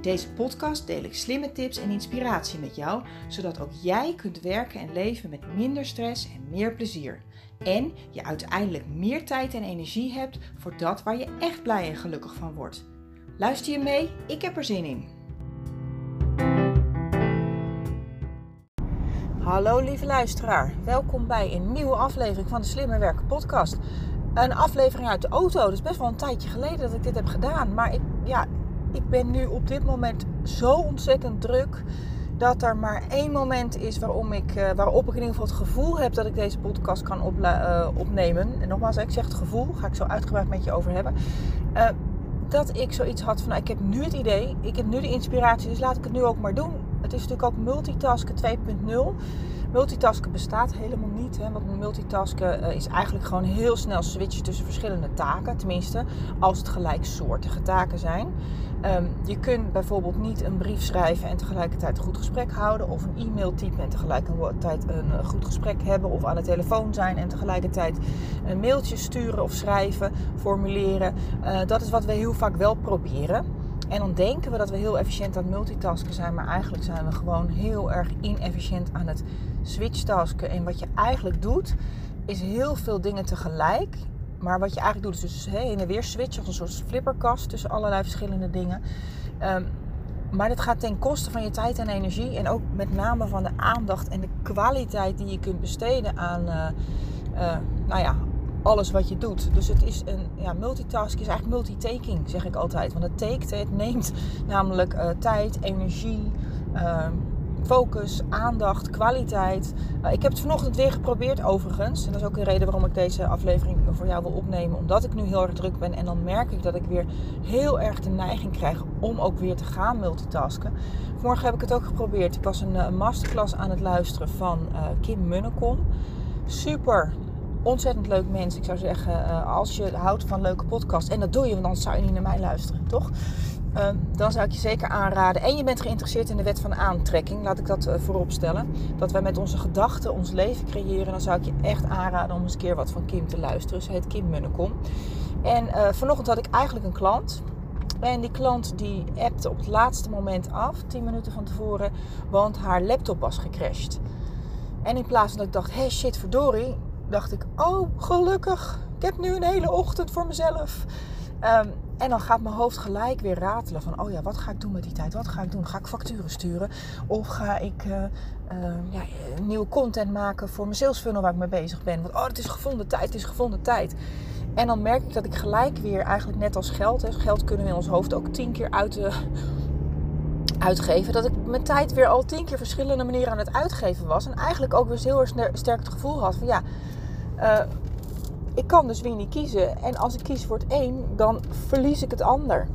In deze podcast deel ik slimme tips en inspiratie met jou, zodat ook jij kunt werken en leven met minder stress en meer plezier. En je uiteindelijk meer tijd en energie hebt voor dat waar je echt blij en gelukkig van wordt. Luister je mee? Ik heb er zin in. Hallo lieve luisteraar, welkom bij een nieuwe aflevering van de Slimmer Werken podcast. Een aflevering uit de auto, Het is best wel een tijdje geleden dat ik dit heb gedaan. Maar ik, ja, ik ben nu op dit moment zo ontzettend druk dat er maar één moment is waarom ik, uh, waarop ik in ieder geval het gevoel heb dat ik deze podcast kan uh, opnemen. En nogmaals, ik zeg het gevoel, ga ik zo uitgebreid met je over hebben. Uh, dat ik zoiets had van, nou, ik heb nu het idee, ik heb nu de inspiratie, dus laat ik het nu ook maar doen. Het is natuurlijk ook multitasken 2.0. Multitasken bestaat helemaal niet. Hè, want multitasken uh, is eigenlijk gewoon heel snel switchen tussen verschillende taken. Tenminste, als het gelijksoortige taken zijn. Um, je kunt bijvoorbeeld niet een brief schrijven en tegelijkertijd een goed gesprek houden. Of een e-mail typen en tegelijkertijd een eh, goed gesprek hebben. Of aan de telefoon zijn en tegelijkertijd een mailtje sturen of schrijven, formuleren. Uh, dat is wat we heel vaak wel proberen. En dan denken we dat we heel efficiënt aan het multitasken zijn, maar eigenlijk zijn we gewoon heel erg inefficiënt aan het switchtasken. En wat je eigenlijk doet, is heel veel dingen tegelijk. Maar wat je eigenlijk doet, is dus heen en weer switchen als een soort flipperkast tussen allerlei verschillende dingen. Um, maar dat gaat ten koste van je tijd en energie. En ook met name van de aandacht en de kwaliteit die je kunt besteden aan uh, uh, nou ja, alles wat je doet. Dus het is een ja, multitask is eigenlijk multitaking, zeg ik altijd. Want het takes, het neemt namelijk uh, tijd, energie, uh, focus, aandacht, kwaliteit. Uh, ik heb het vanochtend weer geprobeerd overigens. En dat is ook een reden waarom ik deze aflevering voor jou wil opnemen. Omdat ik nu heel erg druk ben. En dan merk ik dat ik weer heel erg de neiging krijg om ook weer te gaan multitasken. Morgen heb ik het ook geprobeerd. Ik was een, een masterclass aan het luisteren van uh, Kim Munnekom. Super ontzettend leuk mens. Ik zou zeggen, als je houdt van leuke podcasts, en dat doe je, want anders zou je niet naar mij luisteren, toch? Uh, dan zou ik je zeker aanraden. En je bent geïnteresseerd in de wet van aantrekking, laat ik dat uh, voorop stellen. Dat wij met onze gedachten ons leven creëren. Dan zou ik je echt aanraden om eens een keer wat van Kim te luisteren. Ze heet Kim Munnekom. En uh, vanochtend had ik eigenlijk een klant. En die klant die appte op het laatste moment af, 10 minuten van tevoren, want haar laptop was gecrashed. En in plaats van dat ik dacht, hey, shit verdorie, dacht ik, oh gelukkig, ik heb nu een hele ochtend voor mezelf. Um, en dan gaat mijn hoofd gelijk weer ratelen van, oh ja, wat ga ik doen met die tijd? Wat ga ik doen? Ga ik facturen sturen? Of ga ik uh, uh, ja, nieuwe content maken voor mijn sales funnel waar ik mee bezig ben? Want oh, het is gevonden tijd, het is gevonden tijd. En dan merk ik dat ik gelijk weer, eigenlijk net als geld, hè, geld kunnen we in ons hoofd ook tien keer de, uitgeven. Dat ik mijn tijd weer al tien keer verschillende manieren aan het uitgeven was. En eigenlijk ook weer heel erg sterk het gevoel had van ja, ik kan dus weer niet kiezen. En als ik kies voor het een, dan verlies ik het ander.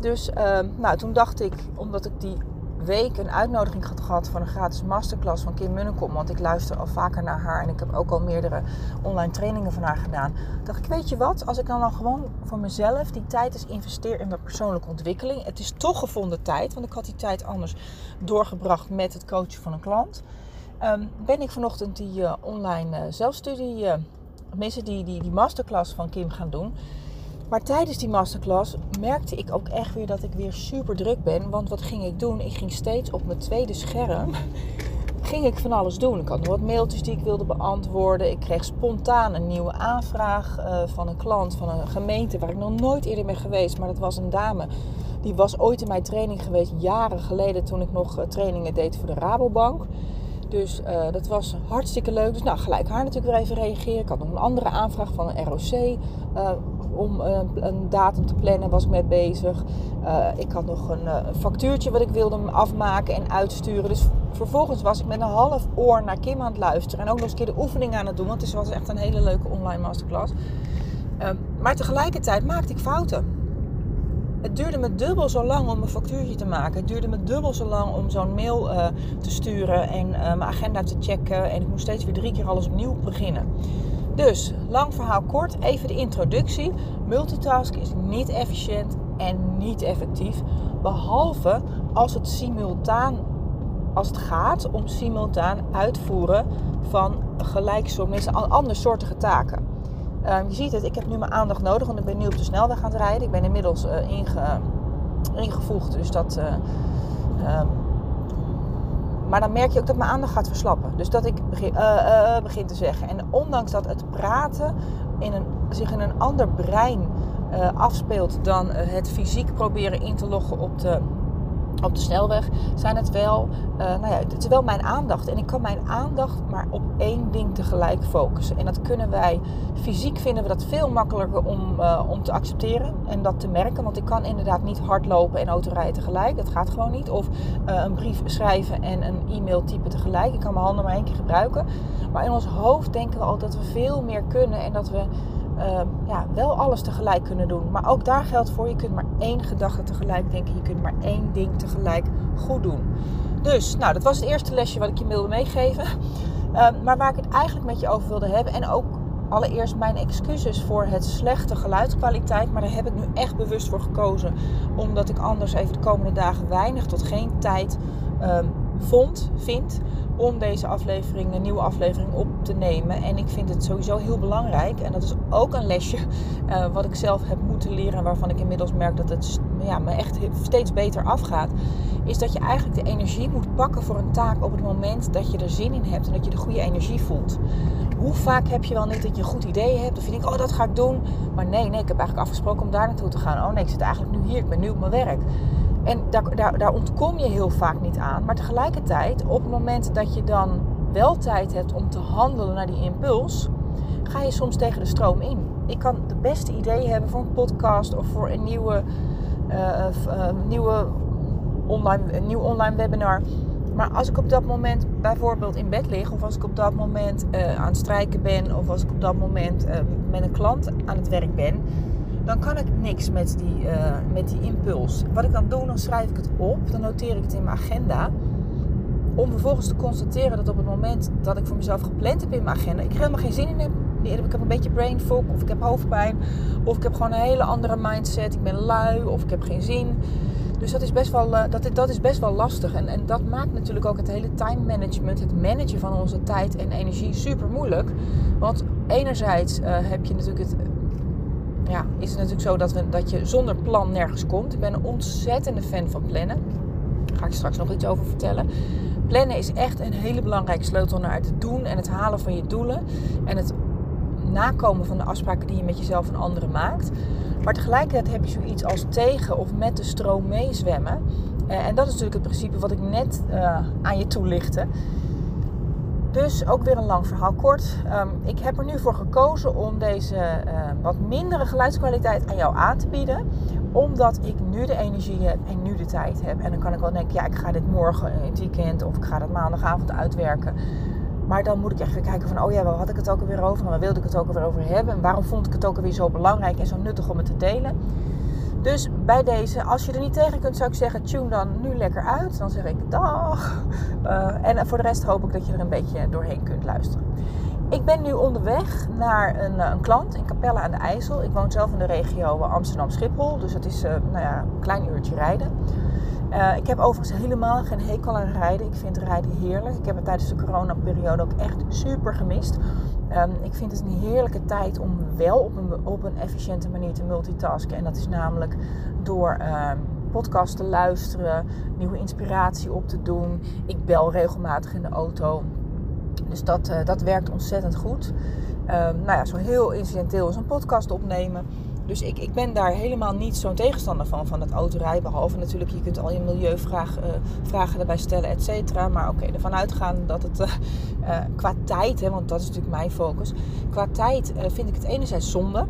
Dus uh, nou, toen dacht ik, omdat ik die week een uitnodiging had gehad voor een gratis masterclass van Kim Munnekom. Want ik luister al vaker naar haar en ik heb ook al meerdere online trainingen van haar gedaan. Dacht ik, weet je wat, als ik dan, dan gewoon voor mezelf die tijd eens investeer in mijn persoonlijke ontwikkeling. Het is toch gevonden tijd, want ik had die tijd anders doorgebracht met het coachen van een klant. Um, ben ik vanochtend die uh, online uh, zelfstudie, uh, tenminste die, die, die masterclass van Kim gaan doen. Maar tijdens die masterclass merkte ik ook echt weer dat ik weer super druk ben. Want wat ging ik doen? Ik ging steeds op mijn tweede scherm. ging ik van alles doen. Ik had nog wat mailtjes die ik wilde beantwoorden. Ik kreeg spontaan een nieuwe aanvraag uh, van een klant van een gemeente waar ik nog nooit eerder ben geweest. Maar dat was een dame. Die was ooit in mijn training geweest, jaren geleden, toen ik nog uh, trainingen deed voor de Rabobank. Dus uh, dat was hartstikke leuk. Dus nou, gelijk haar natuurlijk weer even reageren. Ik had nog een andere aanvraag van een ROC. Uh, om een, een, datum te plannen was ik mee bezig. Ik had nog een, factuurtje wat ik wilde afmaken en uitsturen. Dus vervolgens was ik met een half oor naar Kim aan het luisteren. En ook nog eens een keer de oefening aan het doen. Want het was echt een hele leuke online masterclass. maar tegelijkertijd maakte ik fouten. Het duurde me dubbel zo lang om een factuurtje te maken. Het duurde me dubbel zo lang om zo'n mail uh, te sturen en uh, mijn agenda te checken. En ik moest steeds weer drie keer alles opnieuw beginnen. Dus, lang verhaal kort, even de introductie. Multitasken is niet efficiënt en niet effectief. Behalve als het simultaan, als het gaat om simultaan uitvoeren van gelijksoortige, andersoortige taken. Um, je ziet het, ik heb nu mijn aandacht nodig, want ik ben nu op de snelweg aan het rijden. Ik ben inmiddels uh, inge, ingevoegd, dus dat. Uh, um, maar dan merk je ook dat mijn aandacht gaat verslappen. Dus dat ik begin, uh, begin te zeggen. En ondanks dat het praten in een, zich in een ander brein afspeelt dan het fysiek proberen in te loggen op de op de snelweg zijn het wel, uh, nou ja, het is wel mijn aandacht. En ik kan mijn aandacht maar op één ding tegelijk focussen. En dat kunnen wij, fysiek vinden we dat veel makkelijker om, uh, om te accepteren en dat te merken. Want ik kan inderdaad niet hardlopen en autorijden tegelijk. Dat gaat gewoon niet. Of uh, een brief schrijven en een e-mail typen tegelijk. Ik kan mijn handen maar één keer gebruiken. Maar in ons hoofd denken we altijd dat we veel meer kunnen en dat we uh, ja, wel alles tegelijk kunnen doen. Maar ook daar geldt voor, je kunt maar één gedachte tegelijk denken. Je kunt maar één ding tegelijk goed doen. Dus, nou, dat was het eerste lesje wat ik je wilde meegeven. Uh, maar waar ik het eigenlijk met je over wilde hebben. En ook allereerst mijn excuses voor het slechte geluidskwaliteit. Maar daar heb ik nu echt bewust voor gekozen. Omdat ik anders even de komende dagen weinig tot geen tijd um, vond, vind om deze aflevering, een nieuwe aflevering op te nemen. En ik vind het sowieso heel belangrijk. En dat is ook een lesje uh, wat ik zelf heb moeten leren. En waarvan ik inmiddels merk dat het ja, me echt steeds beter afgaat. Is dat je eigenlijk de energie moet pakken voor een taak op het moment dat je er zin in hebt. En dat je de goede energie voelt. Hoe vaak heb je wel niet dat je een goed idee hebt. Of je denkt, oh dat ga ik doen. Maar nee, nee, ik heb eigenlijk afgesproken om daar naartoe te gaan. Oh nee, ik zit eigenlijk nu hier. Ik ben nu op mijn werk. En daar, daar, daar ontkom je heel vaak niet aan. Maar tegelijkertijd, op het moment dat je dan wel tijd hebt om te handelen naar die impuls, ga je soms tegen de stroom in. Ik kan de beste idee hebben voor een podcast of voor een nieuwe, uh, uh, nieuwe online, een nieuw online webinar. Maar als ik op dat moment bijvoorbeeld in bed lig, of als ik op dat moment aan het strijken ben, of als ik op dat moment met een klant aan het werk ben, dan kan ik niks met die, uh, met die impuls. Wat ik dan doe, dan schrijf ik het op, dan noteer ik het in mijn agenda. Om vervolgens te constateren dat op het moment dat ik voor mezelf gepland heb in mijn agenda, ik helemaal geen zin in heb. Ik heb een beetje brain fog, of ik heb hoofdpijn, of ik heb gewoon een hele andere mindset. Ik ben lui, of ik heb geen zin. Dus dat is best wel, uh, dat, dat is best wel lastig. En, en dat maakt natuurlijk ook het hele time management, het managen van onze tijd en energie super moeilijk. Want enerzijds uh, heb je natuurlijk het ja, is het natuurlijk zo dat, dat je zonder plan nergens komt. Ik ben een ontzettende fan van plannen. Daar ga ik straks nog iets over vertellen. Plannen is echt een hele belangrijke sleutel naar het doen en het halen van je doelen. En het nakomen van de afspraken die je met jezelf en anderen maakt. Maar tegelijkertijd heb je zoiets als tegen of met de stroom meezwemmen. Eh, en dat is natuurlijk het principe wat ik net uh, aan je toelichtte. Dus ook weer een lang verhaal kort. Um, ik heb er nu voor gekozen om deze uh, wat mindere geluidskwaliteit aan jou aan te bieden. Omdat ik nu de energie heb en nu de tijd heb. En dan kan ik wel denken, ja, ik ga dit morgen in het weekend of ik ga dat maandagavond uitwerken. Maar dan moet ik echt weer kijken van, oh ja, waar had ik het ook alweer over? En waar wilde ik het ook alweer over hebben? En waarom vond ik het ook alweer zo belangrijk en zo nuttig om het te delen? Dus bij deze, als je er niet tegen kunt, zou ik zeggen, tune dan nu lekker uit. Dan zeg ik dag. Uh, en voor de rest hoop ik dat je er een beetje doorheen kunt luisteren. Ik ben nu onderweg naar een, eh, een klant in Capelle aan de IJssel. Ik woon zelf in de regio Amsterdam-Schiphol. Dus dat is nou ja, een klein uurtje rijden. Ik heb overigens helemaal geen hekel aan rijden. Ik vind rijden heerlijk. Ik heb het tijdens de coronaperiode ook echt super gemist. Um, ik vind het een heerlijke tijd om wel op een, op een efficiënte manier te multitasken. En dat is namelijk door uh, podcasts te luisteren, nieuwe inspiratie op te doen. Ik bel regelmatig in de auto. Dus dat, uh, dat werkt ontzettend goed. Um, nou ja, zo heel incidenteel is een podcast opnemen. Dus ik, ik ben daar helemaal niet zo'n tegenstander van, van het autorijden. Behalve natuurlijk, je kunt al je milieuvragen uh, vragen erbij stellen, et cetera. Maar oké, ervan uitgaan dat het uh, uh, qua tijd, hè, want dat is natuurlijk mijn focus. Qua tijd vind ik het enerzijds zonde.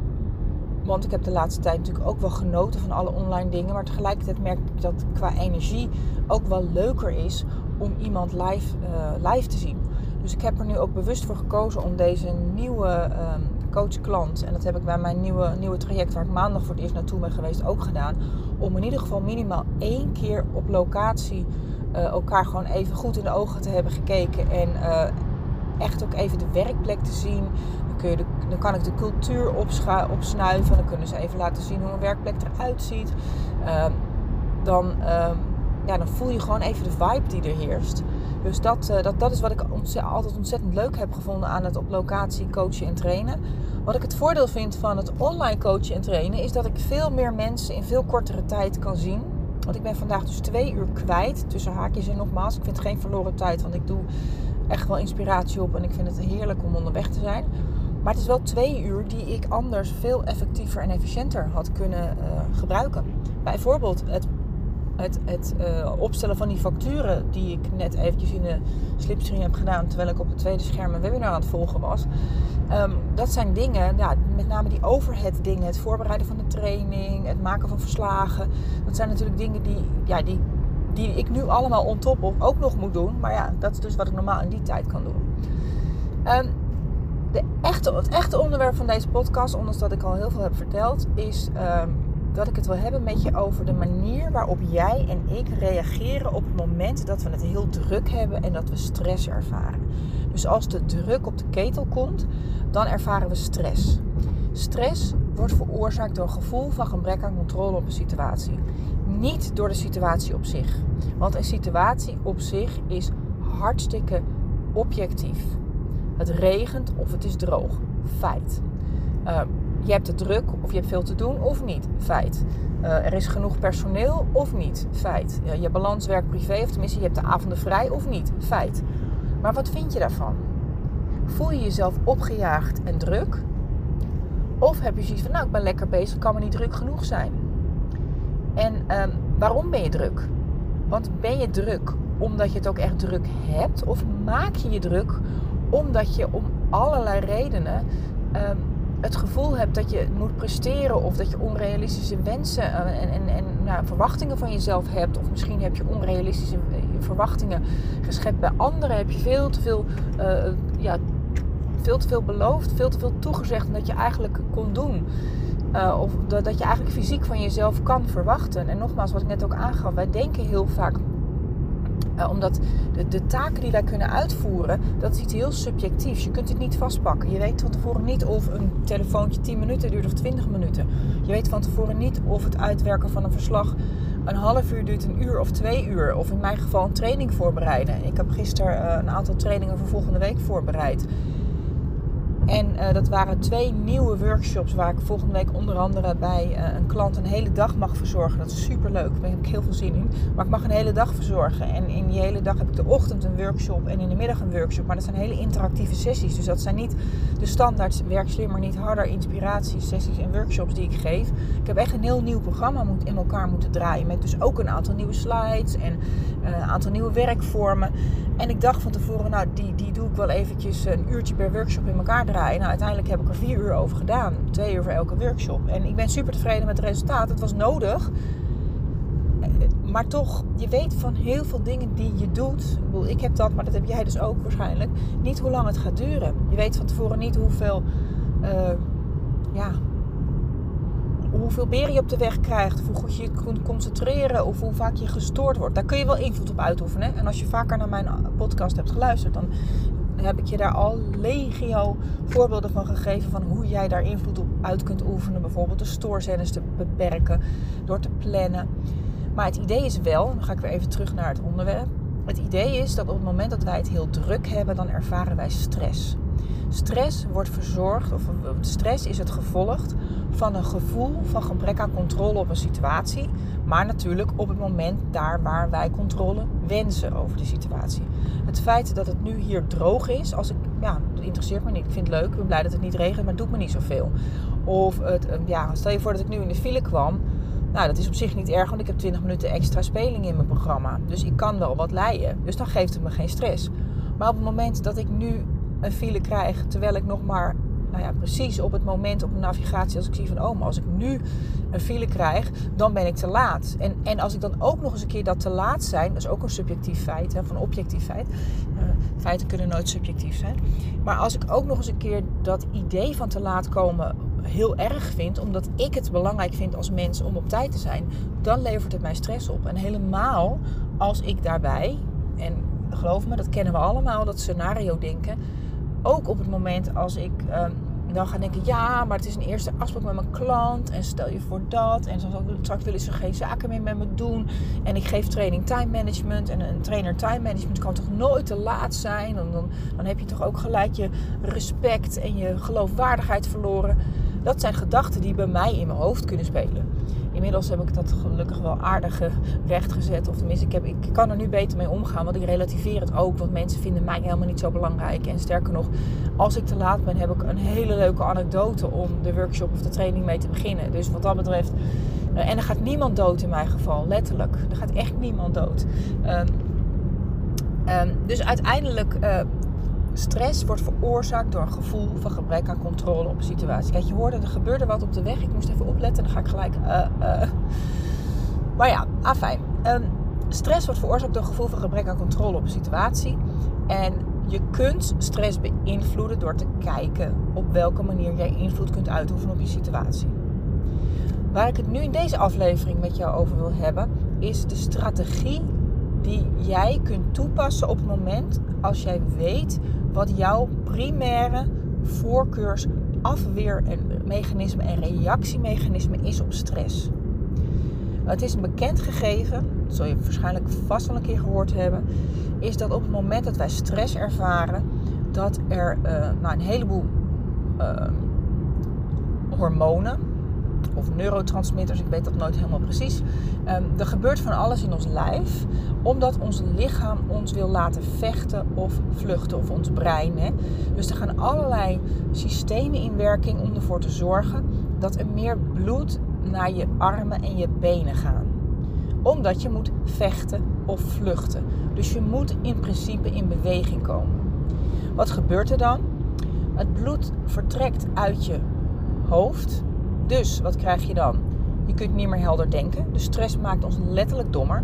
Want ik heb de laatste tijd natuurlijk ook wel genoten van alle online dingen. Maar tegelijkertijd merk ik dat qua energie ook wel leuker is om iemand live, live te zien. Dus ik heb er nu ook bewust voor gekozen om deze nieuwe... Um, coach-klant, en dat heb ik bij mijn nieuwe, nieuwe traject waar ik maandag voor het eerst naartoe ben geweest ook gedaan, om in ieder geval minimaal één keer op locatie uh, elkaar gewoon even goed in de ogen te hebben gekeken en uh, echt ook even de werkplek te zien. Dan, kun je dan kan ik de cultuur opsnuiven, dan kunnen ze even laten zien hoe een werkplek eruit ziet. Uh, dan, ehm, ja, dan voel je gewoon even de vibe die er heerst. Dus dat, uh, dat, dat is wat ik altijd ontzettend leuk heb gevonden aan het op locatie coachen en trainen. Wat ik het voordeel vind van het online coachen en trainen is dat ik veel meer mensen in veel kortere tijd kan zien. Want ik ben vandaag dus twee uur kwijt tussen haakjes en nogmaals. Ik vind het geen verloren tijd, want ik doe echt wel inspiratie op en ik vind het heerlijk om onderweg te zijn. Maar het is wel twee uur die ik anders veel effectiever en efficiënter had kunnen uh, gebruiken. Bijvoorbeeld het het, het uh, opstellen van die facturen die ik net eventjes in de slipstream heb gedaan terwijl ik op het tweede scherm een webinar aan het volgen was. Um, dat zijn dingen, ja, met name die overhead dingen, het voorbereiden van de training, het maken van verslagen. Dat zijn natuurlijk dingen die, ja, die, die ik nu allemaal on top of ook nog moet doen. Maar ja, dat is dus wat ik normaal in die tijd kan doen. Um, de echte, het echte onderwerp van deze podcast, ondanks dat ik al heel veel heb verteld, is um, dat ik het wil hebben met je over de manier waarop jij en ik reageren op het moment dat we het heel druk hebben en dat we stress ervaren. Dus als de druk op de ketel komt, dan ervaren we stress. Stress wordt veroorzaakt door een gevoel van gebrek aan controle op een situatie. Niet door de situatie op zich. Want een situatie op zich is hartstikke objectief. Het regent of het is droog. Feit. Uh, je hebt het druk of je hebt veel te doen of niet. Feit. Uh, er is genoeg personeel of niet. Feit. Uh, je balans werk-privé of tenminste je hebt de avonden vrij of niet. Feit. Maar wat vind je daarvan? Voel je jezelf opgejaagd en druk? Of heb je zoiets van, nou ik ben lekker bezig, kan me niet druk genoeg zijn? En um, waarom ben je druk? Want ben je druk omdat je het ook echt druk hebt? Of maak je je druk omdat je om allerlei redenen um, het gevoel hebt dat je moet presteren of dat je onrealistische wensen eh, en, en, en nou, verwachtingen van jezelf hebt, of misschien heb je onrealistische eh, verwachtingen geschept bij anderen, heb je veel te veel, uh, ja, veel te veel beloofd, veel te veel toegezegd dat je eigenlijk kon doen. Of dat je eigenlijk fysiek van jezelf kan verwachten. En nogmaals, wat ik net ook aangaf, wij denken heel vaak uh, omdat de, de, taken die wij kunnen uitvoeren, dat is iets heel subjectiefs. Je kunt het niet vastpakken. Je weet van tevoren niet of een telefoontje 10 minuten duurt of 20 minuten. Je weet van tevoren niet of het uitwerken van een verslag een half uur duurt, een uur of twee uur. Of in mijn geval een training voorbereiden. Ik heb gisteren uh, een aantal trainingen voor volgende week voorbereid. En uh, dat waren twee nieuwe workshops waar ik volgende week onder andere bij uh, een klant een hele dag mag verzorgen. Dat is super leuk, daar heb ik heel veel zin in. Maar ik mag een hele dag verzorgen. En in die hele dag heb ik de ochtend een workshop en in de middag een workshop. Maar dat zijn hele interactieve sessies. Dus dat zijn niet de standaard werk slimmer, niet harder inspiratiesessies en workshops die ik geef. Ik heb echt een heel nieuw programma in elkaar moeten draaien. Met dus ook een aantal nieuwe slides en uh, een aantal nieuwe werkvormen. En ik dacht van tevoren, nou die, die doe ik wel eventjes een uurtje per workshop in elkaar. Nou, uiteindelijk heb ik er vier uur over gedaan. Twee uur voor elke workshop. En ik ben super tevreden met het resultaat. Het was nodig. Maar toch, je weet van heel veel dingen die je doet. Ik, bedoel, ik heb dat, maar dat heb jij dus ook waarschijnlijk. Niet hoe lang het gaat duren. Je weet van tevoren niet hoeveel... Uh, ja, hoeveel beren je op de weg krijgt, of hoe goed je je kunt concentreren, of hoe vaak je gestoord wordt. Daar kun je wel invloed op uitoefenen. En als je vaker naar mijn podcast hebt geluisterd, dan heb ik je daar al legio voorbeelden van gegeven van hoe jij daar invloed op uit kunt oefenen. Bijvoorbeeld de stoorzenders te beperken, door te plannen. Maar het idee is wel, dan ga ik weer even terug naar het onderwerp. Het idee is dat op het moment dat wij het heel druk hebben, dan ervaren wij stress. Stress wordt verzorgd, of stress is het gevolg van een gevoel van gebrek aan controle op een situatie. Maar natuurlijk op het moment daar waar wij controle wensen over de situatie. Het feit dat het nu hier droog is, als ik, ja, dat interesseert me niet. Ik vind het leuk, ik ben blij dat het niet regent, maar het doet me niet zoveel. Of het, ja, stel je voor dat ik nu in de file kwam. Nou, dat is op zich niet erg, want ik heb 20 minuten extra speling in mijn programma. Dus ik kan wel wat leiden. Dus dan geeft het me geen stress. Maar op het moment dat ik nu een file krijg terwijl ik nog maar nou ja, precies op het moment op mijn navigatie als ik zie van oh, maar als ik nu een file krijg, dan ben ik te laat. En, en als ik dan ook nog eens een keer dat te laat zijn, dat is ook een subjectief feit, hè, van objectief feit. Uh, feiten kunnen nooit subjectief zijn. Maar als ik ook nog eens een keer dat idee van te laat komen heel erg vind, omdat ik het belangrijk vind als mens om op tijd te zijn, dan levert het mij stress op. En helemaal als ik daarbij, en geloof me, dat kennen we allemaal, dat scenario denken. Ook op het moment als ik um, dan ga denken, ja, maar het is een eerste afspraak met mijn klant. En stel je voor dat. En straks willen ze geen zaken meer met me doen. En ik geef training time management. En een trainer time management kan toch nooit te laat zijn. Dan, dan, dan heb je toch ook gelijk je respect en je geloofwaardigheid verloren. Dat zijn gedachten die bij mij in mijn hoofd kunnen spelen. Inmiddels heb ik dat gelukkig wel aardig rechtgezet. Of tenminste, ik, heb, ik kan er nu beter mee omgaan. Want ik relativeer het ook. Want mensen vinden mij helemaal niet zo belangrijk. En sterker nog, als ik te laat ben, heb ik een hele leuke anekdote om de workshop of de training mee te beginnen. Dus wat dat betreft. Eh, en er gaat niemand dood in mijn geval, letterlijk. Er gaat echt niemand dood. Um, um, dus uiteindelijk uh, Stress wordt veroorzaakt door een gevoel van gebrek aan controle op een situatie. Kijk, je hoorde, er gebeurde wat op de weg. Ik moest even opletten. Dan ga ik gelijk... Uh, uh. Maar ja, afijn. Um, stress wordt veroorzaakt door een gevoel van gebrek aan controle op een situatie. En je kunt stress beïnvloeden door te kijken op welke manier jij invloed kunt uitoefenen op je situatie. Waar ik het nu in deze aflevering met jou over wil hebben, is de strategie die jij kunt toepassen op het moment als jij weet wat jouw primaire voorkeurs afweermechanisme en reactiemechanisme is op stress. Het is een bekend gegeven, dat zul je waarschijnlijk vast al een keer gehoord hebben, is dat op het moment dat wij stress ervaren, dat er uh, nou, een heleboel uh, hormonen, of neurotransmitters, ik weet dat nooit helemaal precies. Um, er gebeurt van alles in ons lijf, omdat ons lichaam ons wil laten vechten of vluchten, of ons brein. Hè. Dus er gaan allerlei systemen in werking om ervoor te zorgen dat er meer bloed naar je armen en je benen gaan. Omdat je moet vechten of vluchten. Dus je moet in principe in beweging komen. Wat gebeurt er dan? Het bloed vertrekt uit je hoofd dus wat krijg je dan? Je kunt niet meer helder denken. De stress maakt ons letterlijk dommer.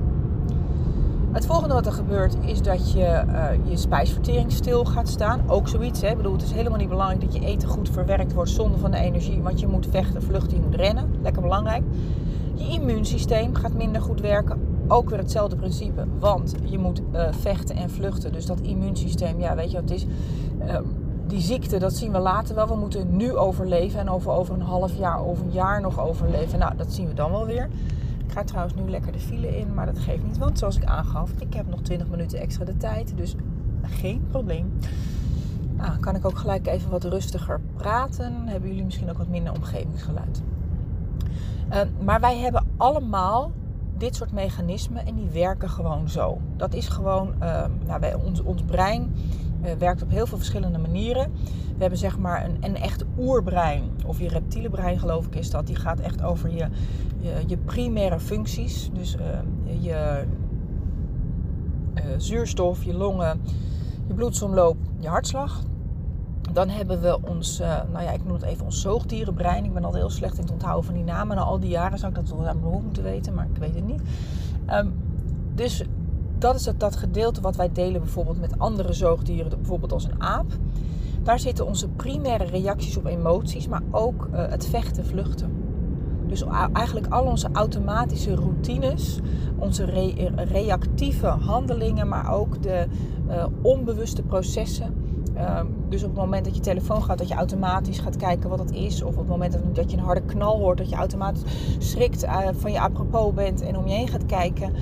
Het volgende wat er gebeurt is dat je uh, je spijsvertering stil gaat staan. Ook zoiets. Hè? Ik bedoel, het is helemaal niet belangrijk dat je eten goed verwerkt wordt zonder van de energie. Want je moet vechten, vluchten, je rennen. Lekker belangrijk. Je immuunsysteem gaat minder goed werken. Ook weer hetzelfde principe. Want je moet uh, vechten en vluchten. Dus dat immuunsysteem, ja, weet je wat het is? Uh, die ziekte, dat zien we later wel. We moeten nu overleven en over, over een half jaar, over een jaar nog overleven. Nou, dat zien we dan wel weer. Ik ga trouwens nu lekker de file in, maar dat geeft niet. Want zoals ik aangaf, ik heb nog 20 minuten extra de tijd. Dus geen probleem. Nou, kan ik ook gelijk even wat rustiger praten. Hebben jullie misschien ook wat minder omgevingsgeluid. Uh, maar wij hebben allemaal dit soort mechanismen en die werken gewoon zo. Dat is gewoon, uh, nou, wij, ons, ons brein uh, werkt op heel veel verschillende manieren. We hebben zeg maar een, een echt oerbrein, of je reptiele brein geloof ik is dat. Die gaat echt over je, je, je primaire functies. Dus uh, je uh, zuurstof, je longen, je bloedsomloop, je hartslag. Dan hebben we ons, nou ja, ik noem het even ons zoogdierenbrein. Ik ben altijd heel slecht in het onthouden van die namen. Na al die jaren zou ik dat wel aan mijn hoofd moeten weten, maar ik weet het niet. Um, dus dat is het, dat gedeelte wat wij delen bijvoorbeeld met andere zoogdieren, bijvoorbeeld als een aap. Daar zitten onze primaire reacties op emoties, maar ook uh, het vechten, vluchten. Dus eigenlijk al onze automatische routines, onze re reactieve handelingen, maar ook de uh, onbewuste processen. Uh, dus op het moment dat je telefoon gaat, dat je automatisch gaat kijken wat het is. Of op het moment dat je een harde knal hoort, dat je automatisch schrikt uh, van je apropos bent en om je heen gaat kijken.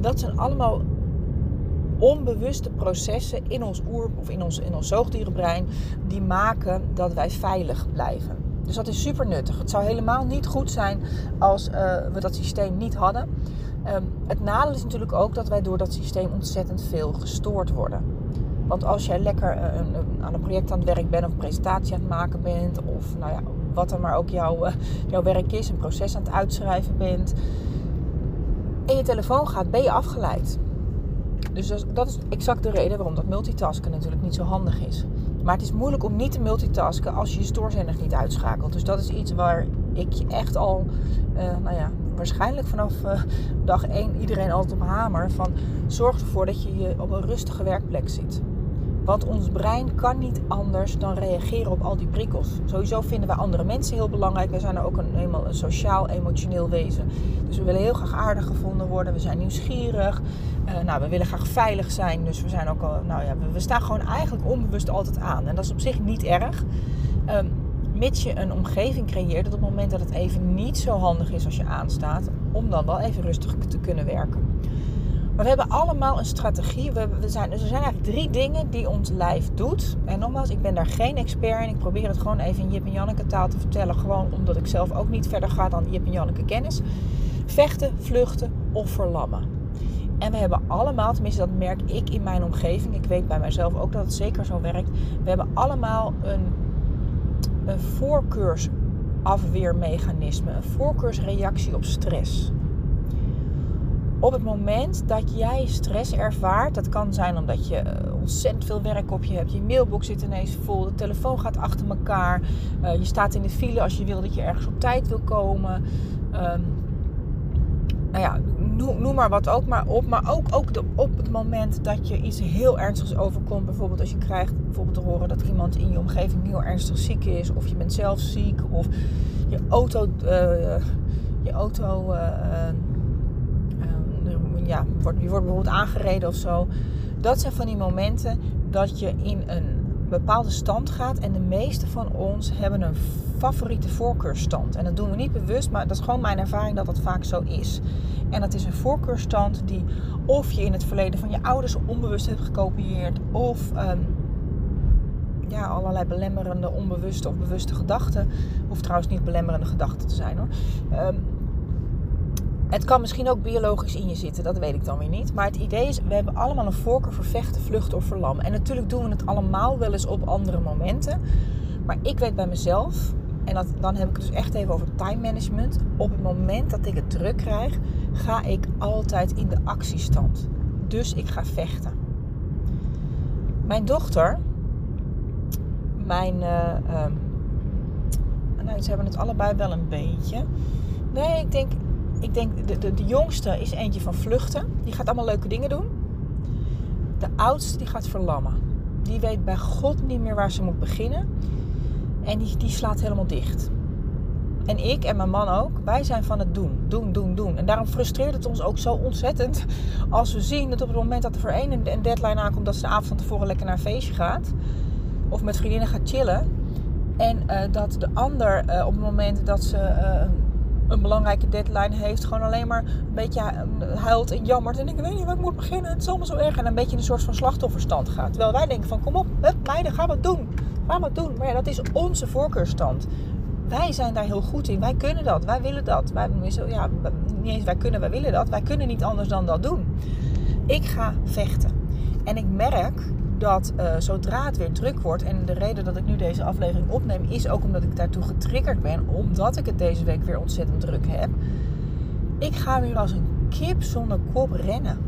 dat zijn allemaal onbewuste processen in ons oer of in ons, in ons zoogdierenbrein die maken dat wij veilig blijven. Dus dat is super nuttig. Het zou helemaal niet goed zijn als uh, we dat systeem niet hadden. Um, het nadeel is natuurlijk ook dat wij door dat systeem ontzettend veel gestoord worden. Want als jij lekker uh, een, aan een project aan het werk bent of een presentatie aan het maken bent, of nou ja, wat er maar ook jouw, uh, jouw werk is, een proces aan het uitschrijven bent, en je telefoon gaat, ben je afgeleid. Dus dat is exact de reden waarom dat multitasken natuurlijk niet zo handig is. Maar het is moeilijk om niet te multitasken als je je stoorzender niet uitschakelt. Dus dat is iets waar ik je echt al, uh, nou ja, waarschijnlijk vanaf uh, dag 1 iedereen altijd op hamer. Van zorg ervoor dat je je op een rustige werkplek zit. Want ons brein kan niet anders dan reageren op al die prikkels. Sowieso vinden wij andere mensen heel belangrijk. We zijn er ook een, eenmaal een sociaal, emotioneel wezen. Dus we willen heel graag aardig gevonden worden. We zijn nieuwsgierig. Uh, nou, we willen graag veilig zijn. Dus we zijn ook al, nou ja, we, staan gewoon eigenlijk onbewust altijd aan. En dat is op zich niet erg. Um, mits je een omgeving creëert dat op het moment dat het even niet zo handig is als je aanstaat, om dan wel even rustig te kunnen werken. Maar we hebben allemaal een strategie. We, zijn, dus er zijn eigenlijk drie dingen die ons lijf doet. En nogmaals, ik ben daar geen expert in. Ik probeer het gewoon even in Jip en Janneke taal te vertellen. Gewoon omdat ik zelf ook niet verder ga dan Jip en Janneke kennis. Vechten, vluchten of verlammen. En we hebben allemaal, tenminste dat merk ik in mijn omgeving. Ik weet bij mijzelf ook dat het zeker zo werkt. We hebben allemaal een, een voorkeursafweermechanisme. Een voorkeursreactie op stress op het moment dat jij stress ervaart, dat kan zijn omdat je eh, ontzettend veel werk op je hebt, je mailbox zit ineens vol, de telefoon gaat achter elkaar, uh, je staat in de file als je wil dat je ergens op tijd wil komen. Um, nou ja, noem, maar wat ook maar op. Maar ook, ook de, op het moment dat je iets heel ernstigs overkomt. Bijvoorbeeld als je krijgt bijvoorbeeld te horen dat iemand in je omgeving heel ernstig ziek is. Of je bent zelf ziek. Of je auto, uh, je auto ja, wordt, je wordt bijvoorbeeld aangereden of zo. Dat zijn van die momenten dat je in een bepaalde stand gaat. En de meeste van ons hebben een favoriete voorkeurstand. En dat doen we niet bewust, maar dat is gewoon mijn ervaring dat dat vaak zo is. En dat is een voorkeurstand die of je in het verleden van je ouders onbewust hebt gekopieerd. Of um, ja, allerlei belemmerende, onbewuste of bewuste gedachten. Hoeft trouwens niet belemmerende gedachten te zijn hoor. Um, het kan misschien ook biologisch in je zitten, dat weet ik dan weer niet. Maar het idee is, we hebben allemaal een voorkeur voor vechten, vluchten of verlammen. En natuurlijk doen we het allemaal wel eens op andere momenten. Maar ik weet bij mezelf, en dat, dan heb ik het dus echt even over time management. Op het moment dat ik het druk krijg, ga ik altijd in de actiestand. Dus ik ga vechten. Mijn dochter, mijn. Uh, nou, ze hebben het allebei wel een beetje. Nee, ik denk ik denk, de, de, jongste is eentje van vluchten. Die gaat allemaal leuke dingen doen. De oudste die gaat verlammen. Die weet bij God niet meer waar ze moet beginnen. En die, die slaat helemaal dicht. En ik en mijn man ook, wij zijn van het doen. Doen, doen, doen. En daarom frustreert het ons ook zo ontzettend als we zien dat op het moment dat er voor één een deadline aankomt dat ze de avond van tevoren lekker naar een feestje gaat. Of met vriendinnen gaat chillen. En uh, dat de ander uh, op het moment dat ze uh, een belangrijke deadline heeft, gewoon alleen maar een beetje huilt en jammert. En ik weet niet waar ik moet beginnen. Het is allemaal zo erg. En een beetje in een soort van slachtofferstand gaat. Terwijl wij denken van kom op, hup, meiden, ga wat doen. Ga wat doen. Maar ja, dat is onze voorkeurstand. Wij zijn daar heel goed in. Wij kunnen dat. Wij willen dat. Wij, ja, niet eens wij kunnen, wij willen dat. Wij kunnen niet anders dan dat doen. Ik ga vechten. En ik merk dat uh, zodra het weer druk wordt, en de reden dat ik nu deze aflevering opneem, is ook omdat ik daartoe getriggerd ben, omdat ik het deze week weer ontzettend druk heb. Ik ga weer als een kip zonder kop rennen.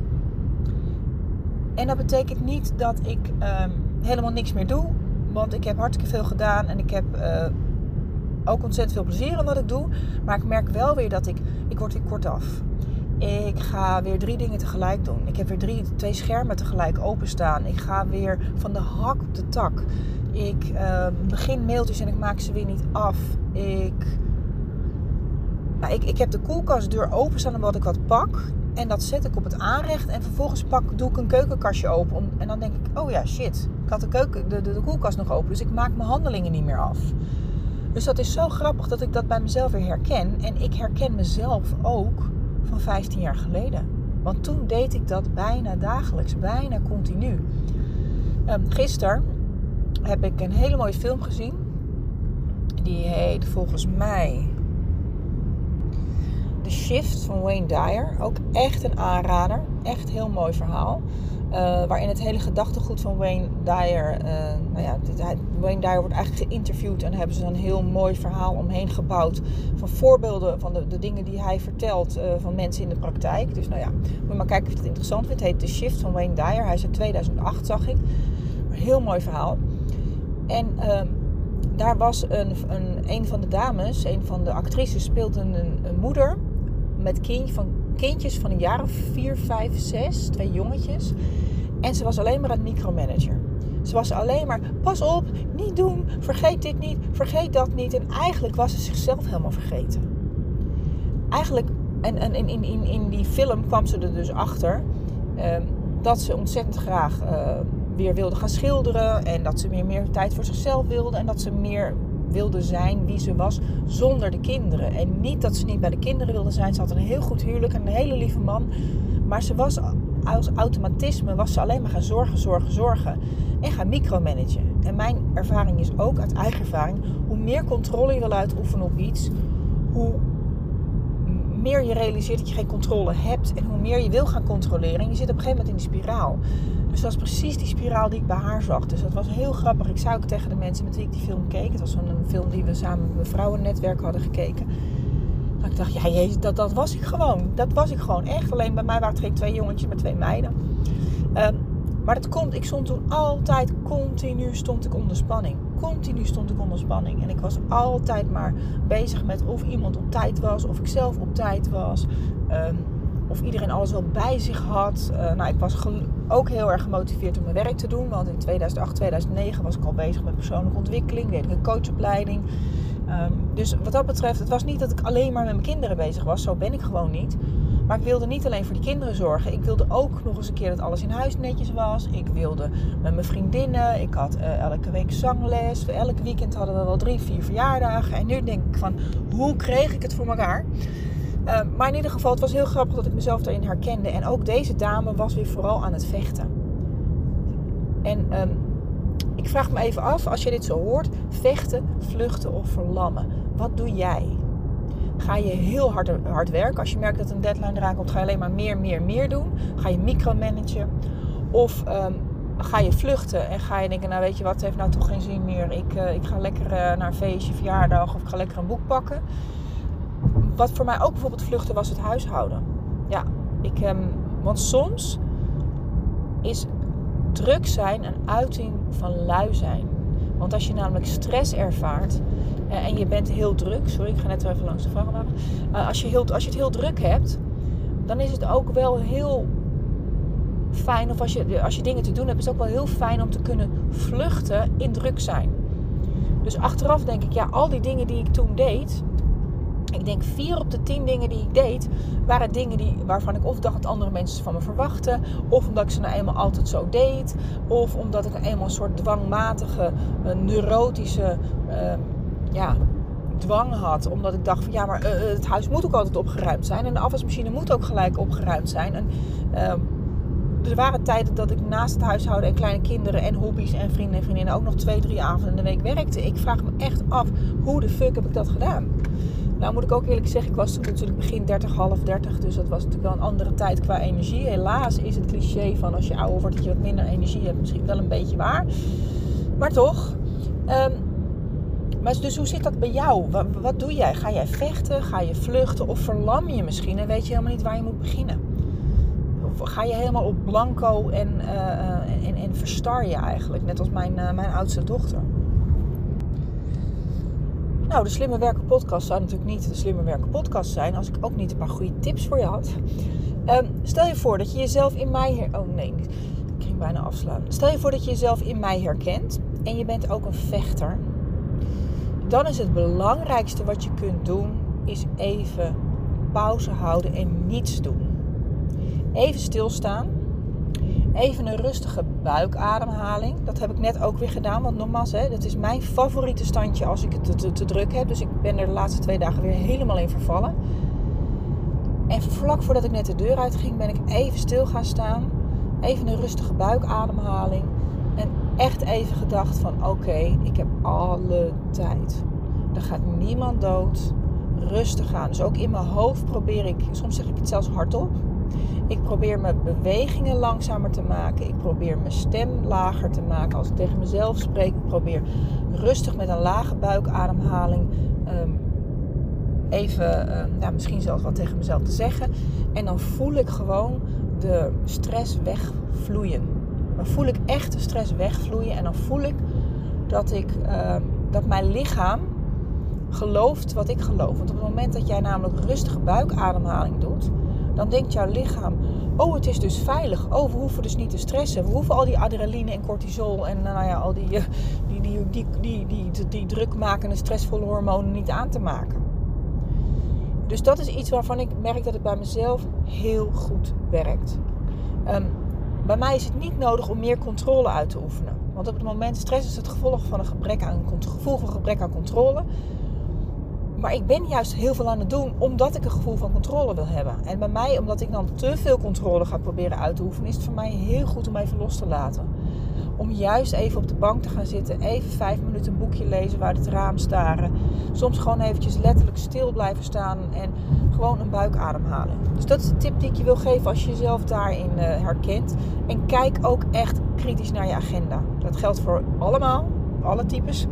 En dat betekent niet dat ik uh, helemaal niks meer doe, want ik heb hartstikke veel gedaan en ik heb uh, ook ontzettend veel plezier in wat ik doe. Maar ik merk wel weer dat ik, ik word weer kort af. Ik ga weer drie dingen tegelijk doen. Ik heb weer drie, twee schermen tegelijk openstaan. Ik ga weer van de hak op de tak. Ik uh, begin mailtjes en ik maak ze weer niet af. Ik, nou, ik, ik heb de koelkastdeur openstaan omdat ik wat pak. En dat zet ik op het aanrecht. En vervolgens pak, doe ik een keukenkastje open. En dan denk ik, oh ja, shit. Ik had de, keuken, de, de, de koelkast nog open. Dus ik maak mijn handelingen niet meer af. Dus dat is zo grappig dat ik dat bij mezelf weer herken. En ik herken mezelf ook van 15 jaar geleden. Want toen deed ik dat bijna dagelijks, bijna continu. Um, gisteren heb ik een hele mooie film gezien. Die heet volgens mij The Shift van Wayne Dyer. Ook echt een aanrader. Echt heel mooi verhaal. Uh, waarin het hele gedachtegoed van Wayne Dyer. Uh, nou ja, Wayne Dyer wordt eigenlijk geïnterviewd en hebben ze een heel mooi verhaal omheen gebouwd. Van voorbeelden van de, de dingen die hij vertelt uh, van mensen in de praktijk. Dus nou ja, moet maar kijken of je het interessant vindt. Het heet The Shift van Wayne Dyer. Hij is uit 2008, zag ik. Heel mooi verhaal. En ehm, daar was een, een, een van de dames, een van de actrices, speelde een, een moeder met kind, van, kindjes van een jaar of vier, vijf, zes, twee jongetjes. En ze was alleen maar een micromanager. Ze was alleen maar, pas op, niet doen, vergeet dit niet, vergeet dat niet. En eigenlijk was ze zichzelf helemaal vergeten. Eigenlijk, en, en in, in, in die film kwam ze er dus achter uh, dat ze ontzettend graag uh, weer wilde gaan schilderen. En dat ze meer, meer tijd voor zichzelf wilde. En dat ze meer wilde zijn wie ze was zonder de kinderen. En niet dat ze niet bij de kinderen wilde zijn. Ze had een heel goed huwelijk en een hele lieve man. Maar ze was als automatisme was ze alleen maar gaan zorgen, zorgen, zorgen. En gaan micromanagen. En mijn ervaring is ook uit eigen ervaring. Hoe meer controle je wil uitoefenen op iets, hoe meer je realiseert dat je geen controle hebt. En hoe meer je wil gaan controleren. En je zit op een gegeven moment in die spiraal. Dus dat was precies die spiraal die ik bij haar zag. Dus dat was heel grappig. Ik zei ook tegen de mensen met wie ik die film keek. Het was een film die we samen met mijn vrouwennetwerk hadden gekeken. Dat ik dacht, ja jezus, dat, dat was ik gewoon. Dat was ik gewoon echt. Alleen bij mij waren het twee jongetjes met twee meiden. Um, maar dat komt, ik stond toen altijd continu stond ik onder spanning. Continu stond ik onder spanning. En ik was altijd maar bezig met of iemand op tijd was, of ik zelf op tijd was. Um, of iedereen alles wel bij zich had. Uh, nou, ik was ook heel erg gemotiveerd om mijn werk te doen. Want in 2008, 2009 was ik al bezig met persoonlijke ontwikkeling. Deed ik een coachopleiding. Um, dus wat dat betreft, het was niet dat ik alleen maar met mijn kinderen bezig was. Zo ben ik gewoon niet. Maar ik wilde niet alleen voor die kinderen zorgen. Ik wilde ook nog eens een keer dat alles in huis netjes was. Ik wilde met mijn vriendinnen. Ik had uh, elke week zangles. Elk weekend hadden we wel drie, vier verjaardagen. En nu denk ik van, hoe kreeg ik het voor elkaar? Uh, maar in ieder geval, het was heel grappig dat ik mezelf daarin herkende. En ook deze dame was weer vooral aan het vechten. En um, ik vraag me even af, als je dit zo hoort, vechten, vluchten of verlammen. Wat doe jij? Ga je heel hard, hard werken. Als je merkt dat een deadline eraan komt, ga je alleen maar meer, meer, meer doen. Ga je micromanagen. Of um, ga je vluchten en ga je denken, nou weet je wat, het heeft nou toch geen zin meer. Ik, uh, ik ga lekker uh, naar een feestje, verjaardag of ik ga lekker een boek pakken. Wat voor mij ook bijvoorbeeld vluchten was het huishouden. Ja, ik, um, want soms is druk zijn een uiting van lui zijn. Want als je namelijk stress ervaart uh, en je bent heel druk, sorry, ik ga net even langs de vrachtwagen. Uh, als, je heel, als je het heel druk hebt, dan is het ook wel heel fijn, of als je, als je dingen te doen hebt, is het ook wel heel fijn om te kunnen vluchten in druk zijn. Dus achteraf denk ik, ja, al die dingen die ik toen deed, ik denk vier op de tien dingen die ik deed, waren dingen die, waarvan ik of dacht dat andere mensen van me verwachten. Of omdat ik ze nou eenmaal altijd zo deed. Of omdat ik eenmaal een soort dwangmatige, neurotische uh, ja, dwang had. Omdat ik dacht van ja, maar uh, het huis moet ook altijd opgeruimd zijn. En de afwasmachine moet ook gelijk opgeruimd zijn. En, ehm, er waren tijden dat ik naast het huishouden en kleine kinderen en hobby's en vrienden en vriendinnen ook nog twee, drie avonden in de week werkte. Ik vraag me echt af, hoe de fuck heb ik dat gedaan? Nou moet ik ook eerlijk zeggen, ik was toen natuurlijk begin 30, half 30. Dus dat was natuurlijk wel een andere tijd qua energie. Helaas is het cliché van als je ouder wordt dat je wat minder energie hebt misschien wel een beetje waar. Maar toch. Um, maar dus hoe zit dat bij jou? Wat, doe jij? Ga jij vechten? Ga je vluchten? Of verlam je misschien en weet je helemaal niet waar je moet beginnen? Of ga je helemaal op blanco en, uh, en, en verstar je eigenlijk? Net als mijn, uh, mijn oudste dochter. Nou, de Slimme Werken podcast zou natuurlijk niet de Slimme Werken podcast zijn als ik ook niet een paar goede tips voor je had. Um, stel je voor dat je jezelf in mij her... Oh nee, ik ging bijna afslaan. Stel je voor dat je jezelf in mij herkent en je bent ook een vechter. Dan is het belangrijkste wat je kunt doen, is even pauze houden en niets doen. Even stilstaan Even een rustige buikademhaling. Dat heb ik net ook weer gedaan. Want nogmaals, hè, dat is mijn favoriete standje als ik het te, te, druk heb. Dus ik ben er de laatste twee dagen weer helemaal in vervallen. En vlak voordat ik net de deur uitging, ben ik even stil gaan staan. Even een rustige buikademhaling. En echt even gedacht van oké, ik heb alle tijd. Er gaat niemand dood. Rustig aan. Dus ook in mijn hoofd probeer ik, soms zeg ik het zelfs hardop ik probeer mijn bewegingen langzamer te maken. Ik probeer mijn stem lager te maken als ik tegen mezelf spreek. Ik probeer rustig met een lage buikademhaling um, even, nou, misschien zelfs wat tegen mezelf te zeggen. En dan voel ik gewoon de stress wegvloeien. Dan voel ik echt de stress wegvloeien en dan voel ik dat, ik, ehm, dat mijn lichaam gelooft wat ik geloof. Want op het moment dat jij namelijk rustige buikademhaling doet, dan denkt jouw lichaam: oh, het is dus veilig. Oh, we hoeven dus niet te stressen. We hoeven al die adrenaline en cortisol en nou ja, al die, die, die, die, die, die, die drukmakende, stressvolle hormonen niet aan te maken. Dus dat is iets waarvan ik merk dat het bij mezelf heel goed werkt. Um, bij mij is het niet nodig om meer controle uit te oefenen. Want op het moment stress is het gevolg van een gebrek aan, gevoel van gebrek aan controle. Maar ik ben juist heel veel aan het doen omdat ik een gevoel van controle wil hebben. En bij mij, omdat ik dan te veel controle ga proberen uit te oefenen, is het voor mij heel goed om even los te laten. Om juist even op de bank te gaan zitten, even vijf minuten een boekje lezen, waar het raam staren. Soms gewoon eventjes letterlijk stil blijven staan en gewoon een buikademhaling. Dus dat is de tip die ik je wil geven als je jezelf daarin uh, herkent. En kijk ook echt kritisch naar je agenda. Dat geldt voor allemaal, alle types.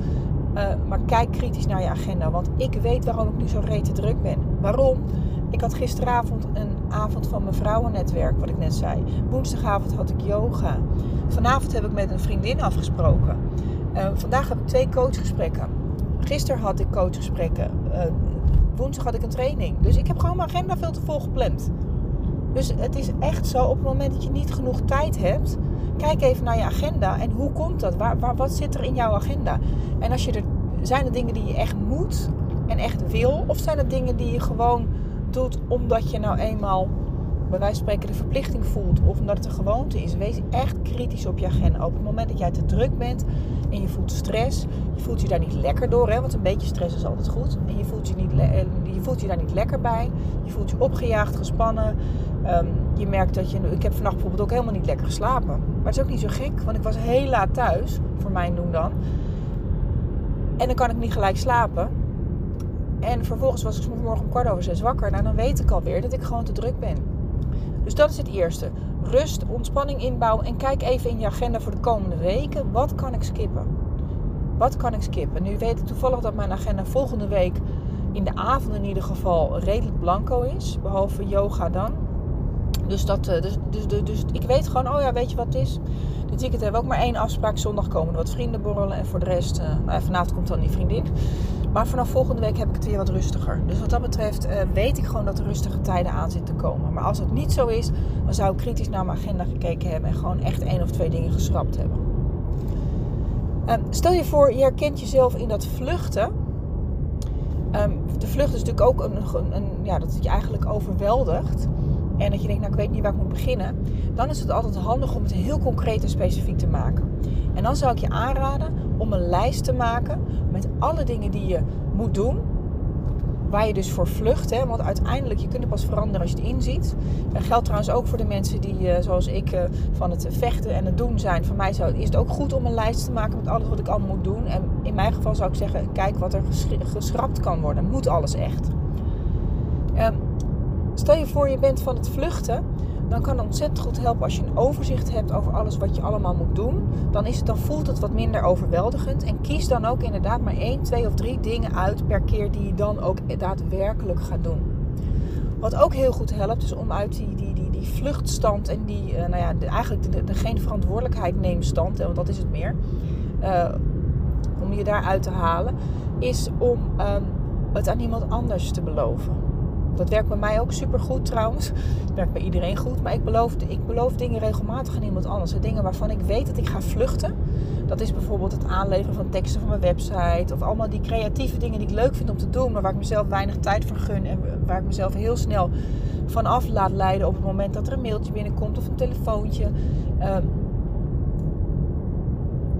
Uh, maar kijk kritisch naar je agenda. Want ik weet waarom ik nu zo rete druk ben. Waarom? Ik had gisteravond een avond van mijn vrouwennetwerk, wat ik net zei. Woensdagavond had ik yoga. Vanavond heb ik met een vriendin afgesproken. Uh, vandaag heb ik twee coachgesprekken. Gisteren had ik coachgesprekken. Uh, woensdag had ik een training. Dus ik heb gewoon mijn agenda veel te vol gepland. Dus het is echt zo, op het moment dat je niet genoeg tijd hebt, kijk even naar je agenda en hoe komt dat? Waar, wat zit er in jouw agenda? En als je er, zijn er dingen die je echt moet en echt wil, of zijn er dingen die je gewoon doet omdat je nou eenmaal wijze van spreken de verplichting voelt of omdat het een gewoonte is, wees echt kritisch op je agenda. Op het moment dat jij te druk bent en je voelt stress, je voelt je daar niet lekker door, hè, want een beetje stress is altijd goed. En je voelt je, niet je, voelt je daar niet lekker bij. Je voelt je opgejaagd, gespannen. Um, je merkt dat je. Ik heb vannacht bijvoorbeeld ook helemaal niet lekker geslapen. Maar het is ook niet zo gek, want ik was heel laat thuis, voor mijn doen dan. En dan kan ik niet gelijk slapen. En vervolgens was ik morgen om kwart over zes wakker. Nou, dan weet ik alweer dat ik gewoon te druk ben. Dus dat is het eerste. Rust, ontspanning inbouwen en kijk even in je agenda voor de komende weken. Wat kan ik skippen? Wat kan ik skippen? Nu weet ik toevallig dat mijn agenda volgende week in de avond in ieder geval redelijk blanco is. Behalve yoga dan. Dus, dat, eh, dus, dus, dus, dus ik weet gewoon, oh ja, weet je wat het is? Dit weekend hebben we ook maar één afspraak. Zondag komen er wat vrienden borrelen. En voor de rest, uh, nou, vanavond komt dan die vriendin. Maar vanaf volgende week heb ik het weer wat rustiger. Dus wat dat betreft uh, weet ik gewoon dat er rustige tijden aan zitten te komen. Maar als het niet zo is, dan zou ik kritisch naar mijn agenda gekeken hebben. En gewoon echt één of twee dingen geschrapt hebben. Uh, stel je voor, je herkent jezelf in dat vluchten. Um, de vlucht is natuurlijk ook een, een, een, ja, dat je eigenlijk overweldigt en dat je denkt, nou ik weet niet waar ik moet beginnen, dan is het altijd handig om het heel concreet en specifiek te maken. En dan zou ik je aanraden om een lijst te maken met alle dingen die je moet doen. Waar je dus voor vlucht. Hè? Want uiteindelijk, je kunt het pas veranderen als je het inziet. Dat geldt trouwens ook voor de mensen die, eh, zoals ik, eh, van het vechten en het doen zijn. Voor mij is het ook goed om een lijst te maken met alles wat ik allemaal moet doen. En in mijn geval zou ik zeggen, kijk wat er geschrapt kan worden. Moet alles echt. Um, Stel je voor je bent van het vluchten, dan kan het ontzettend goed helpen als je een overzicht hebt over alles wat je allemaal moet doen. Dan, is het, dan voelt het wat minder overweldigend. En kies dan ook inderdaad maar één, twee of drie dingen uit per keer die je dan ook daadwerkelijk gaat doen. Wat ook heel goed helpt, is om uit die, die, die, die vluchtstand en die, uh, nou ja, eigenlijk de, geen verantwoordelijkheid neemstand, want dat is het meer, uh, om je daaruit te halen, is om um, het aan iemand anders te beloven. Dat werkt bij mij ook super goed trouwens. Dat werkt bij iedereen goed. Maar ik beloof, ik beloof dingen regelmatig aan iemand anders. Dingen waarvan ik weet dat ik ga vluchten. Dat is bijvoorbeeld het aanleveren van teksten van mijn website. Of allemaal die creatieve dingen die ik leuk vind om te doen. Maar waar ik mezelf weinig tijd voor gun. En waar ik mezelf heel snel van af laat leiden op het moment dat er een mailtje binnenkomt of een telefoontje. Um,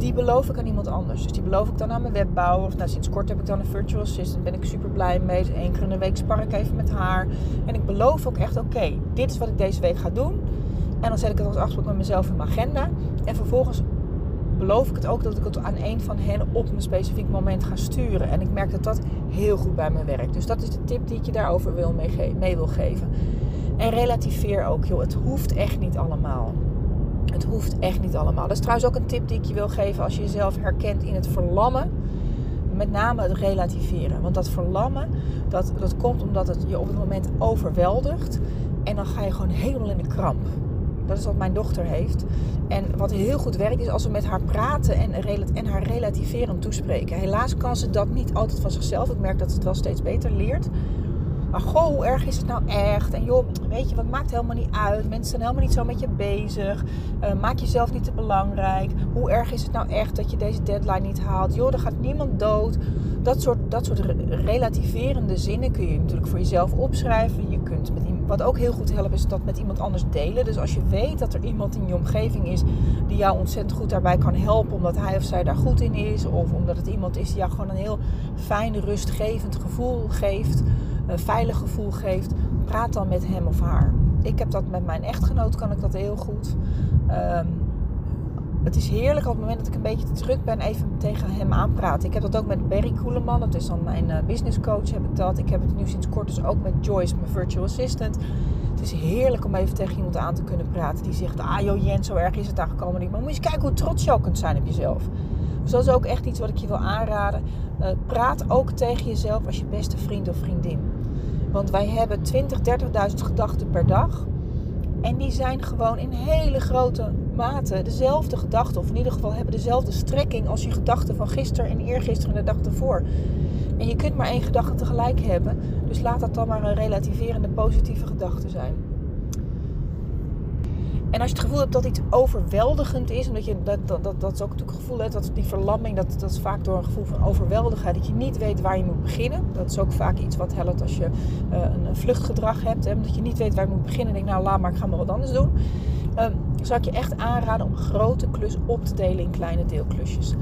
die beloof ik aan iemand anders. Dus die beloof ik dan aan mijn webbouwer. Of nou, sinds kort heb ik dan een virtual assistant. Ben ik super blij mee. Dus één keer in de week spar ik even met haar. En ik beloof ook echt, oké, dit is wat ik deze week ga doen. En dan zet ik het als afspraak met mezelf in mijn agenda. En vervolgens beloof ik het ook dat ik het aan een van hen op een specifiek moment ga sturen. En ik merk dat dat heel goed bij me werkt. Dus dat is de tip die ik je daarover wil mee, mee wil geven. En relativeer ook, joh. Het hoeft echt niet allemaal. Het hoeft echt niet allemaal. Dat is trouwens ook een tip die ik je wil geven als je jezelf herkent in het verlammen. Met name het relativeren. Want dat verlammen, dat, dat komt omdat het je op het moment overweldigt. En dan ga je gewoon helemaal in de kramp. Dat is wat mijn dochter heeft. En wat heel goed werkt is als we met haar praten en, en haar relativerend toespreken. Helaas kan ze dat niet altijd van zichzelf. Ik merk dat ze het wel steeds beter leert. Maar goh, hoe erg is het nou echt? En joh, weet je, wat maakt helemaal niet uit. Mensen zijn helemaal niet zo met je bezig. Uh, maak jezelf niet te belangrijk. Hoe erg is het nou echt dat je deze deadline niet haalt? Joh, er gaat niemand dood. Dat soort, dat soort relativerende zinnen kun je natuurlijk voor jezelf opschrijven. Je kunt met iemand, wat ook heel goed helpt, is dat met iemand anders delen. Dus als je weet dat er iemand in je omgeving is die jou ontzettend goed daarbij kan helpen, omdat hij of zij daar goed in is, of omdat het iemand is die jou gewoon een heel fijn, rustgevend gevoel geeft een veilig gevoel geeft, praat dan met hem of haar. Ik heb dat met mijn echtgenoot, kan ik dat heel goed. Um, het is heerlijk op het moment dat ik een beetje te druk ben, even tegen hem aanpraten. Ik heb dat ook met Barry Koeleman, dat is dan mijn uh, business coach, heb ik dat. Ik heb het nu sinds kort dus ook met Joyce, mijn virtual assistant. Het is heerlijk om even tegen iemand aan te kunnen praten die zegt, ah joh Jens, zo erg is het daar gekomen niet. Maar moet je eens kijken hoe trots je ook kunt zijn op jezelf. Dus dat is ook echt iets wat ik je wil aanraden. Uh, praat ook tegen jezelf als je beste vriend of vriendin. Want wij hebben 20, 30.000 gedachten per dag. En die zijn gewoon in hele grote mate dezelfde gedachten. Of in ieder geval hebben dezelfde strekking als je gedachten van gisteren en eergisteren en de dag ervoor. En je kunt maar één gedachte tegelijk hebben. Dus laat dat dan maar een relativerende positieve gedachte zijn. En als je het gevoel hebt dat iets overweldigend is, omdat je dat, dat, dat, dat is ook natuurlijk het gevoel hebt dat die verlamming, dat, dat is vaak door een gevoel van overweldigheid, dat je niet weet waar je moet beginnen. Dat is ook vaak iets wat helpt als je uh, een vluchtgedrag hebt, hè, dat je niet weet waar je moet beginnen. Denk nou, laat maar, ik ga maar wat anders doen. Um, zou ik je echt aanraden om grote klus op te delen in kleine deelklusjes.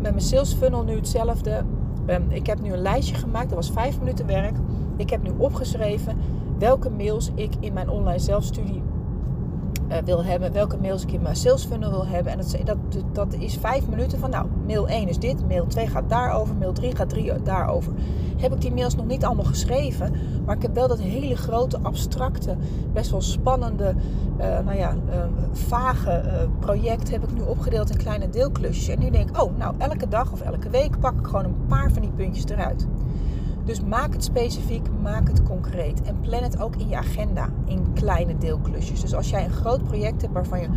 Met mijn sales funnel nu hetzelfde. Um, ik heb nu een lijstje gemaakt, dat was vijf minuten werk. Ik heb nu opgeschreven welke mails ik in mijn online zelfstudie uh, wil hebben, welke mails ik in mijn sales funnel wil hebben. En dat, dat, dat is vijf minuten van, nou, mail 1 is dit, mail 2 gaat daarover, mail 3 gaat 3 daarover. Heb ik die mails nog niet allemaal geschreven, maar ik heb wel dat hele grote, abstracte, best wel spannende, uh, nou ja, uh, vage project heb ik nu opgedeeld in kleine deelklusjes. En nu denk ik, oh, nou, elke dag of elke week pak ik gewoon een paar van die puntjes eruit. Dus maak het specifiek, maak het concreet. En plan het ook in je agenda in kleine deelklusjes. Dus als jij een groot project hebt waarvan je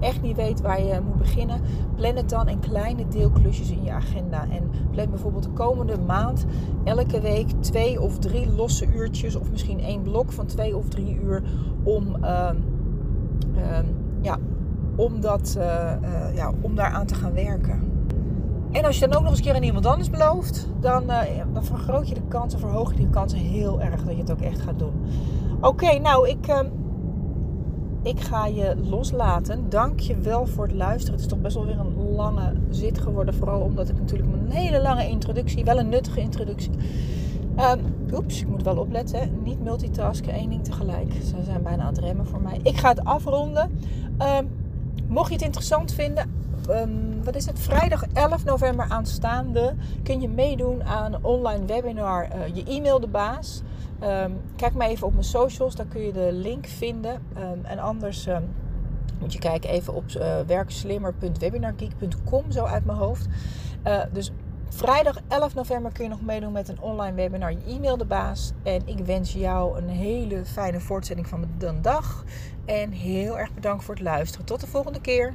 echt niet weet waar je moet beginnen, plan het dan in kleine deelklusjes in je agenda. En plan bijvoorbeeld de komende maand elke week twee of drie losse uurtjes, of misschien één blok van twee of drie uur om. Uh, ja, om, dat, uh, ja, om daaraan te gaan werken. En als je dan ook nog eens een keer aan iemand anders belooft, dan, uh, dan vergroot je de kansen, verhoog je de kansen heel erg dat je het ook echt gaat doen. Oké, nou, ik, uh, ik ga je loslaten. Dank je wel voor het luisteren. Het is toch best wel weer een lange zit geworden. Vooral omdat ik natuurlijk een hele lange introductie, wel een nuttige introductie. Um, oeps, ik moet wel opletten. Niet multitasken, één ding tegelijk. Ze zijn bijna aan het remmen voor mij. Ik ga het afronden. Um, mocht je het interessant vinden, um, wat is het? Vrijdag 11 november aanstaande kun je meedoen aan een online webinar. Uh, je e-mail de baas. Um, kijk maar even op mijn socials, daar kun je de link vinden. Um, en anders moet je kijken even op uh, werkslimmer.webinargeek.com, zo uit mijn hoofd. Uh, dus vrijdag 11 november kun je nog meedoen met een online webinar. Je e-mail de baas. En ik wens jou een hele fijne voortzetting van de dag. En heel erg bedankt voor het luisteren. Tot de volgende keer.